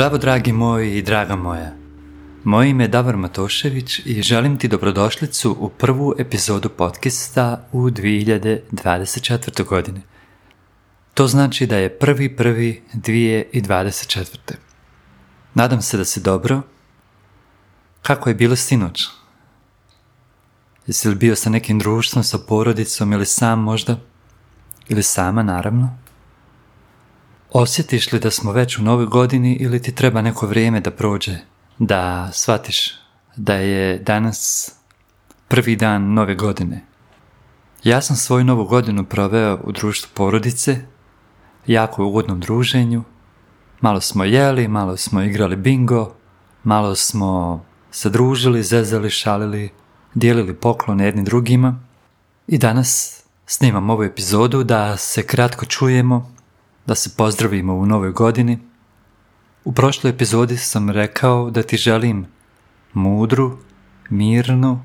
Zdravo dragi moji i draga moja. Moje ime je Davor Matošević i želim ti dobrodošlicu u prvu epizodu podcasta u 2024. godine. To znači da je prvi prvi 2024. Nadam se da si dobro. Kako je bilo sinoć? Jesi li bio sa nekim društvom, sa porodicom ili sam možda? Ili sama naravno? Osjetiš li da smo već u novoj godini ili ti treba neko vrijeme da prođe? Da shvatiš da je danas prvi dan nove godine. Ja sam svoju novu godinu proveo u društvu porodice, jako ugodnom druženju. Malo smo jeli, malo smo igrali bingo, malo smo se družili, zezali, šalili, dijelili poklone jednim drugima. I danas snimam ovu epizodu da se kratko čujemo da se pozdravimo u novoj godini. U prošloj epizodi sam rekao da ti želim mudru, mirnu,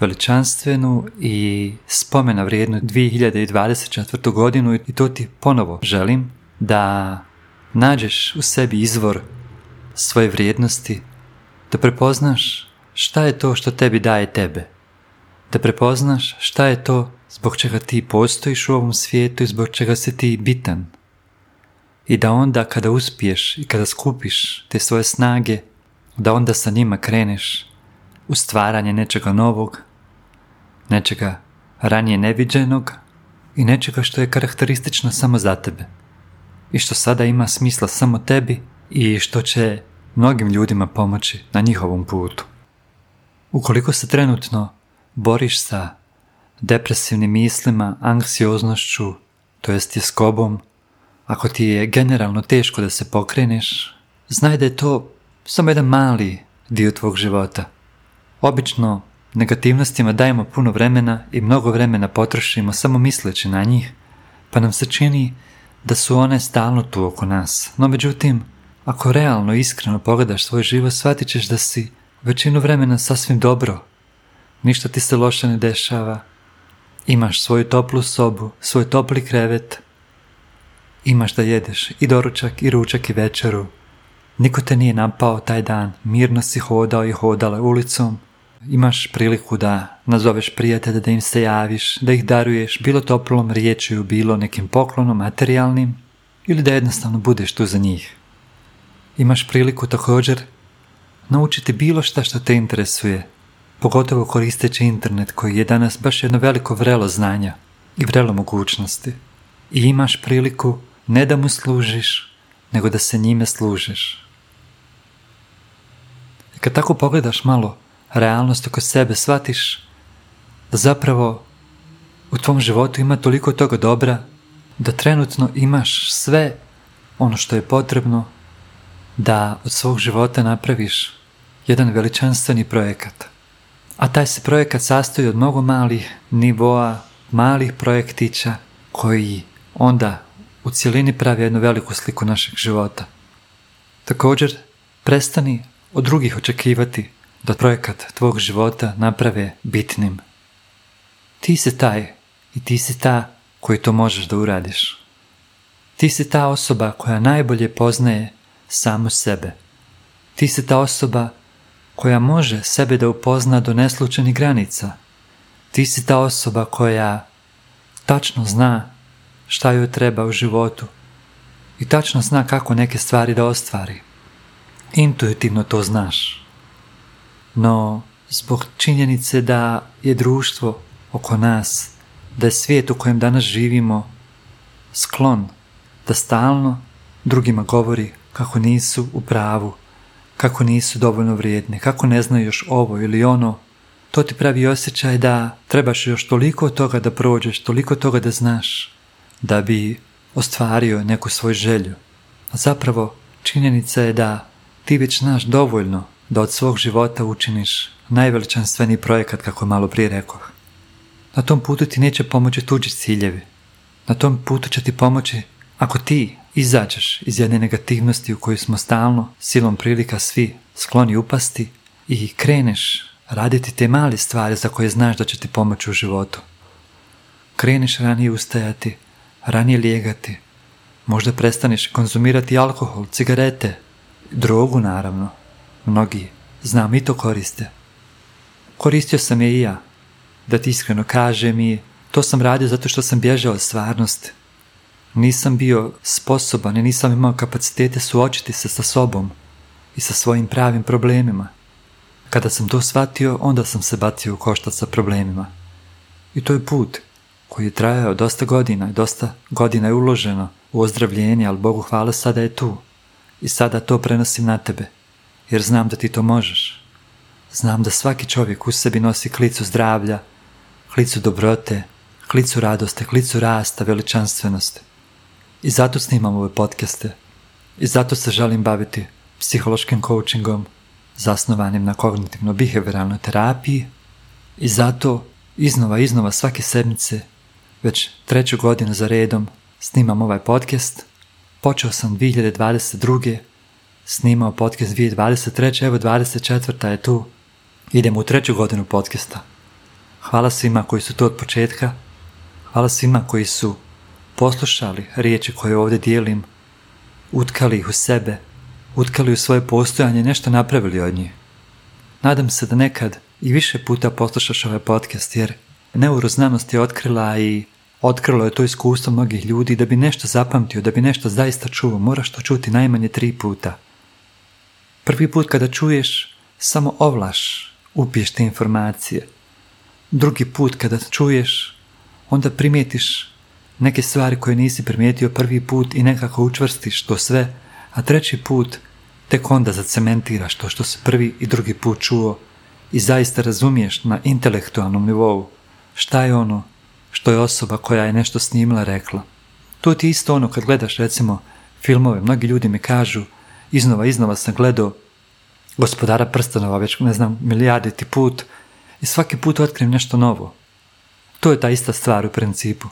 veličanstvenu i spomena vrijednu 2024. godinu i to ti ponovo želim da nađeš u sebi izvor svoje vrijednosti, da prepoznaš šta je to što tebi daje tebe, da prepoznaš šta je to zbog čega ti postojiš u ovom svijetu i zbog čega si ti bitan – i da onda kada uspiješ i kada skupiš te svoje snage, da onda sa njima kreneš u stvaranje nečega novog, nečega ranije neviđenog i nečega što je karakteristično samo za tebe i što sada ima smisla samo tebi i što će mnogim ljudima pomoći na njihovom putu. Ukoliko se trenutno boriš sa depresivnim mislima, anksioznošću, to jest skobom, ako ti je generalno teško da se pokreneš, znaj da je to samo jedan mali dio tvog života. Obično negativnostima dajemo puno vremena i mnogo vremena potrošimo samo misleći na njih, pa nam se čini da su one stalno tu oko nas. No međutim, ako realno iskreno pogledaš svoj život, shvatit ćeš da si većinu vremena sasvim dobro. Ništa ti se loše ne dešava. Imaš svoju toplu sobu, svoj topli krevet, Imaš da jedeš i doručak i ručak i večeru. Niko te nije napao taj dan, mirno si hodao i hodala ulicom. Imaš priliku da nazoveš prijatelja, da im se javiš, da ih daruješ bilo toplom riječju, bilo nekim poklonom, materijalnim, ili da jednostavno budeš tu za njih. Imaš priliku također naučiti bilo šta što te interesuje, pogotovo koristeći internet koji je danas baš jedno veliko vrelo znanja i vrelo mogućnosti. I imaš priliku ne da mu služiš, nego da se njime služiš. I kad tako pogledaš malo realnost oko sebe, shvatiš da zapravo u tvom životu ima toliko toga dobra, da trenutno imaš sve ono što je potrebno da od svog života napraviš jedan veličanstveni projekat. A taj se projekat sastoji od mnogo malih nivoa, malih projektića koji onda u cijelini pravi jednu veliku sliku našeg života. Također, prestani od drugih očekivati da projekat tvog života naprave bitnim. Ti si taj i ti si ta koji to možeš da uradiš. Ti si ta osoba koja najbolje poznaje samo sebe. Ti si ta osoba koja može sebe da upozna do neslučenih granica. Ti si ta osoba koja tačno zna šta joj treba u životu i tačno zna kako neke stvari da ostvari. Intuitivno to znaš. No, zbog činjenice da je društvo oko nas, da je svijet u kojem danas živimo sklon da stalno drugima govori kako nisu u pravu, kako nisu dovoljno vrijedni, kako ne znaju još ovo ili ono, to ti pravi osjećaj da trebaš još toliko toga da prođeš, toliko toga da znaš, da bi ostvario neku svoju želju. A zapravo činjenica je da ti već znaš dovoljno da od svog života učiniš najveličanstveni projekat kako je malo prije rekao. Na tom putu ti neće pomoći tuđi ciljevi. Na tom putu će ti pomoći ako ti izađeš iz jedne negativnosti u kojoj smo stalno silom prilika svi skloni upasti i kreneš raditi te male stvari za koje znaš da će ti pomoći u životu. Kreneš ranije ustajati, ranije lijegati. Možda prestaneš konzumirati alkohol, cigarete, drogu naravno. Mnogi, znam, i to koriste. Koristio sam je i ja. Da ti iskreno kažem i to sam radio zato što sam bježao od stvarnosti. Nisam bio sposoban i nisam imao kapacitete suočiti se sa sobom i sa svojim pravim problemima. Kada sam to shvatio, onda sam se bacio u koštac sa problemima. I to je put koji je trajao dosta godina i dosta godina je uloženo u ozdravljenje, ali Bogu hvala sada je tu. I sada to prenosim na tebe, jer znam da ti to možeš. Znam da svaki čovjek u sebi nosi klicu zdravlja, klicu dobrote, klicu radosti, klicu rasta, veličanstvenosti. I zato snimam ove podcaste. I zato se želim baviti psihološkim coachingom, zasnovanim na kognitivno-behavioralnoj terapiji. I zato iznova, iznova svake sedmice već treću godinu za redom snimam ovaj podcast. Počeo sam 2022. Snimao podcast 2023. Evo 24. je tu. Idem u treću godinu podcasta. Hvala svima koji su tu od početka. Hvala svima koji su poslušali riječi koje ovdje dijelim, utkali ih u sebe, utkali u svoje postojanje, nešto napravili od njih. Nadam se da nekad i više puta poslušaš ovaj podcast jer neuroznanost je otkrila i otkrilo je to iskustvo mnogih ljudi da bi nešto zapamtio, da bi nešto zaista čuo, moraš to čuti najmanje tri puta. Prvi put kada čuješ, samo ovlaš, upiješ te informacije. Drugi put kada čuješ, onda primijetiš neke stvari koje nisi primijetio prvi put i nekako učvrstiš to sve, a treći put tek onda zacementiraš to što se prvi i drugi put čuo i zaista razumiješ na intelektualnom nivou šta je ono što je osoba koja je nešto snimila rekla. To ti isto ono kad gledaš recimo filmove. Mnogi ljudi mi kažu, iznova, iznova sam gledao gospodara prstanova, već ne znam, ti put i svaki put otkrim nešto novo. To je ta ista stvar u principu.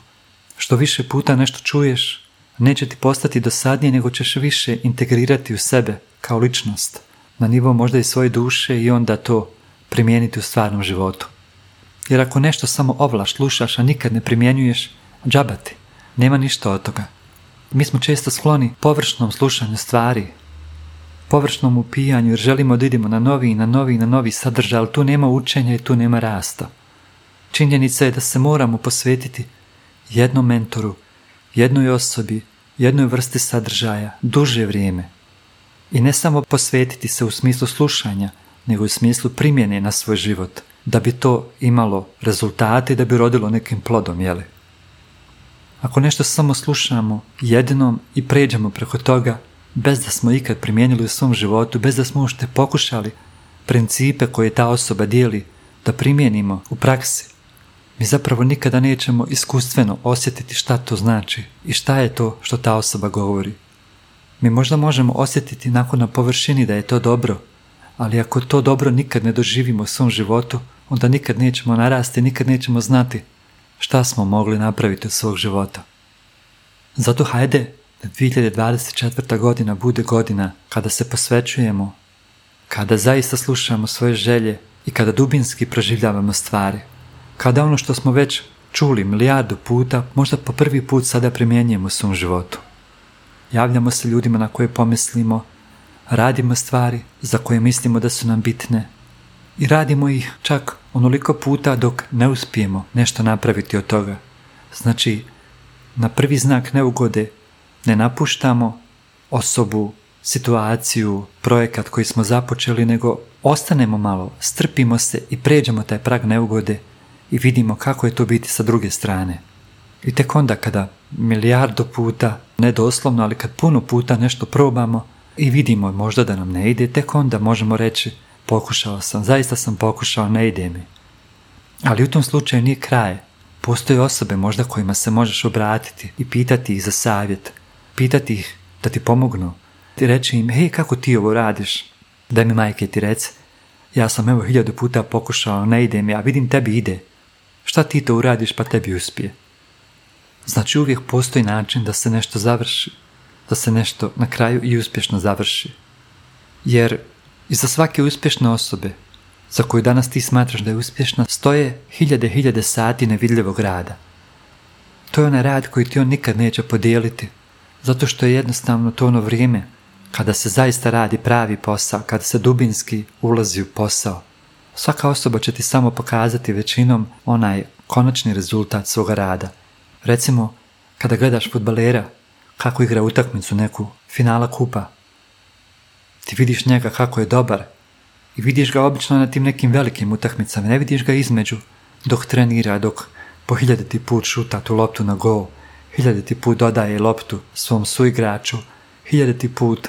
Što više puta nešto čuješ, neće ti postati dosadnije, nego ćeš više integrirati u sebe kao ličnost, na nivo možda i svoje duše i onda to primijeniti u stvarnom životu. Jer ako nešto samo ovlaš, slušaš, a nikad ne primjenjuješ, džabati, nema ništa od toga. Mi smo često skloni površnom slušanju stvari, površnom upijanju jer želimo da idemo na novi i na novi i na novi sadržaj, ali tu nema učenja i tu nema rasta. Činjenica je da se moramo posvetiti jednom mentoru, jednoj osobi, jednoj vrsti sadržaja, duže vrijeme. I ne samo posvetiti se u smislu slušanja, nego u smislu primjene na svoj život da bi to imalo rezultate i da bi rodilo nekim plodom, jeli? Ako nešto samo slušamo jedinom i pređemo preko toga, bez da smo ikad primijenili u svom životu, bez da smo ušte pokušali principe koje ta osoba dijeli da primijenimo u praksi, mi zapravo nikada nećemo iskustveno osjetiti šta to znači i šta je to što ta osoba govori. Mi možda možemo osjetiti nakon na površini da je to dobro, ali ako to dobro nikad ne doživimo u svom životu, onda nikad nećemo narasti, nikad nećemo znati šta smo mogli napraviti od svog života. Zato hajde da 2024. godina bude godina kada se posvećujemo, kada zaista slušamo svoje želje i kada dubinski proživljavamo stvari. Kada ono što smo već čuli milijardu puta, možda po prvi put sada primjenjujemo u svom životu. Javljamo se ljudima na koje pomislimo, radimo stvari za koje mislimo da su nam bitne, i radimo ih čak onoliko puta dok ne uspijemo nešto napraviti od toga. Znači, na prvi znak neugode ne napuštamo osobu, situaciju, projekat koji smo započeli, nego ostanemo malo, strpimo se i pređemo taj prag neugode i vidimo kako je to biti sa druge strane. I tek onda kada milijardu puta, ne doslovno, ali kad puno puta nešto probamo i vidimo možda da nam ne ide, tek onda možemo reći Pokušao sam, zaista sam pokušao, ne ide mi. Ali u tom slučaju nije kraj. Postoje osobe možda kojima se možeš obratiti i pitati ih za savjet. Pitati ih da ti pomognu. Ti reći im, hej, kako ti ovo radiš? Da mi majke ti reci, ja sam evo hiljadu puta pokušao, ne ide mi, a vidim tebi ide. Šta ti to uradiš pa tebi uspije? Znači uvijek postoji način da se nešto završi, da se nešto na kraju i uspješno završi. Jer i za svake uspješne osobe, za koju danas ti smatraš da je uspješna, stoje hiljade hiljade sati nevidljivog rada. To je onaj rad koji ti on nikad neće podijeliti, zato što je jednostavno to ono vrijeme kada se zaista radi pravi posao, kada se dubinski ulazi u posao. Svaka osoba će ti samo pokazati većinom onaj konačni rezultat svoga rada. Recimo, kada gledaš futbalera, kako igra utakmicu neku, finala kupa, ti vidiš njega kako je dobar i vidiš ga obično na tim nekim velikim utakmicama, ne vidiš ga između dok trenira, dok po hiljaditi put šuta tu loptu na gol, hiljaditi put dodaje loptu svom suigraču, hiljaditi put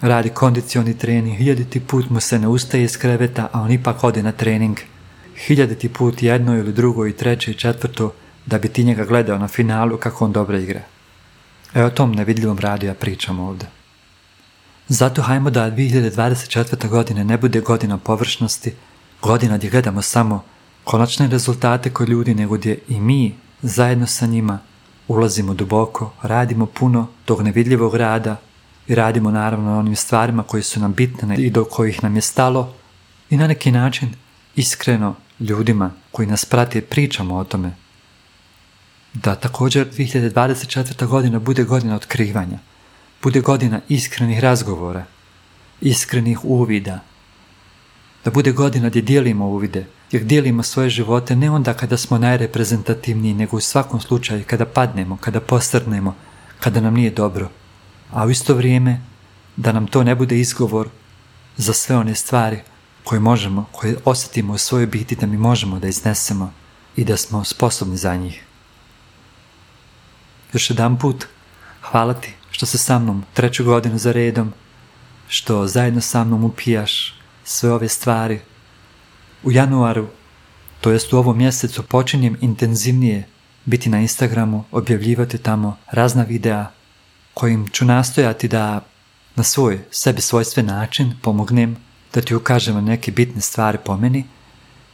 radi kondicioni trening, hiljaditi put mu se ne ustaje iz kreveta, a on ipak ode na trening. Hiljaditi put jedno ili drugo i treće i četvrto da bi ti njega gledao na finalu kako on dobro igra. E o tom nevidljivom radu ja pričam ovdje. Zato hajmo da 2024. godine ne bude godina površnosti, godina gdje gledamo samo konačne rezultate koje ljudi, nego gdje i mi zajedno sa njima ulazimo duboko, radimo puno tog nevidljivog rada i radimo naravno na onim stvarima koje su nam bitne i do kojih nam je stalo i na neki način iskreno ljudima koji nas prate pričamo o tome. Da također 2024. godina bude godina otkrivanja – bude godina iskrenih razgovora, iskrenih uvida, da bude godina gdje dijelimo uvide, jer dijelimo svoje živote ne onda kada smo najreprezentativniji, nego u svakom slučaju kada padnemo, kada postrnemo, kada nam nije dobro. A u isto vrijeme da nam to ne bude izgovor za sve one stvari koje možemo, koje osjetimo u svojoj biti da mi možemo da iznesemo i da smo sposobni za njih. Još jedan put, hvala ti što se sa mnom treću godinu za redom, što zajedno sa mnom upijaš sve ove stvari. U januaru, to jest u ovom mjesecu, počinjem intenzivnije biti na Instagramu, objavljivati tamo razna videa kojim ću nastojati da na svoj, sebi svojstven način pomognem da ti ukažem neke bitne stvari po meni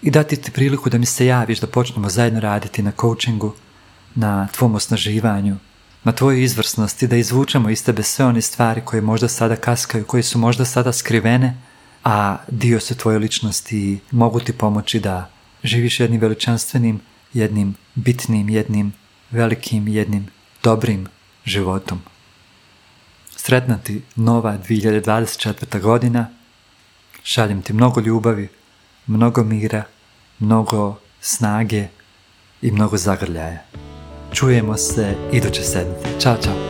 i dati ti priliku da mi se javiš da počnemo zajedno raditi na coachingu, na tvom osnaživanju, na tvoju izvrsnosti da izvučemo iz tebe sve one stvari koje možda sada kaskaju, koje su možda sada skrivene, a dio su tvoje ličnosti i mogu ti pomoći da živiš jednim veličanstvenim, jednim bitnim, jednim velikim, jednim dobrim životom. Sretna ti nova 2024. godina, šaljem ti mnogo ljubavi, mnogo mira, mnogo snage i mnogo zagrljaja. Čujemo se iduće sedmice. Ćao, čao.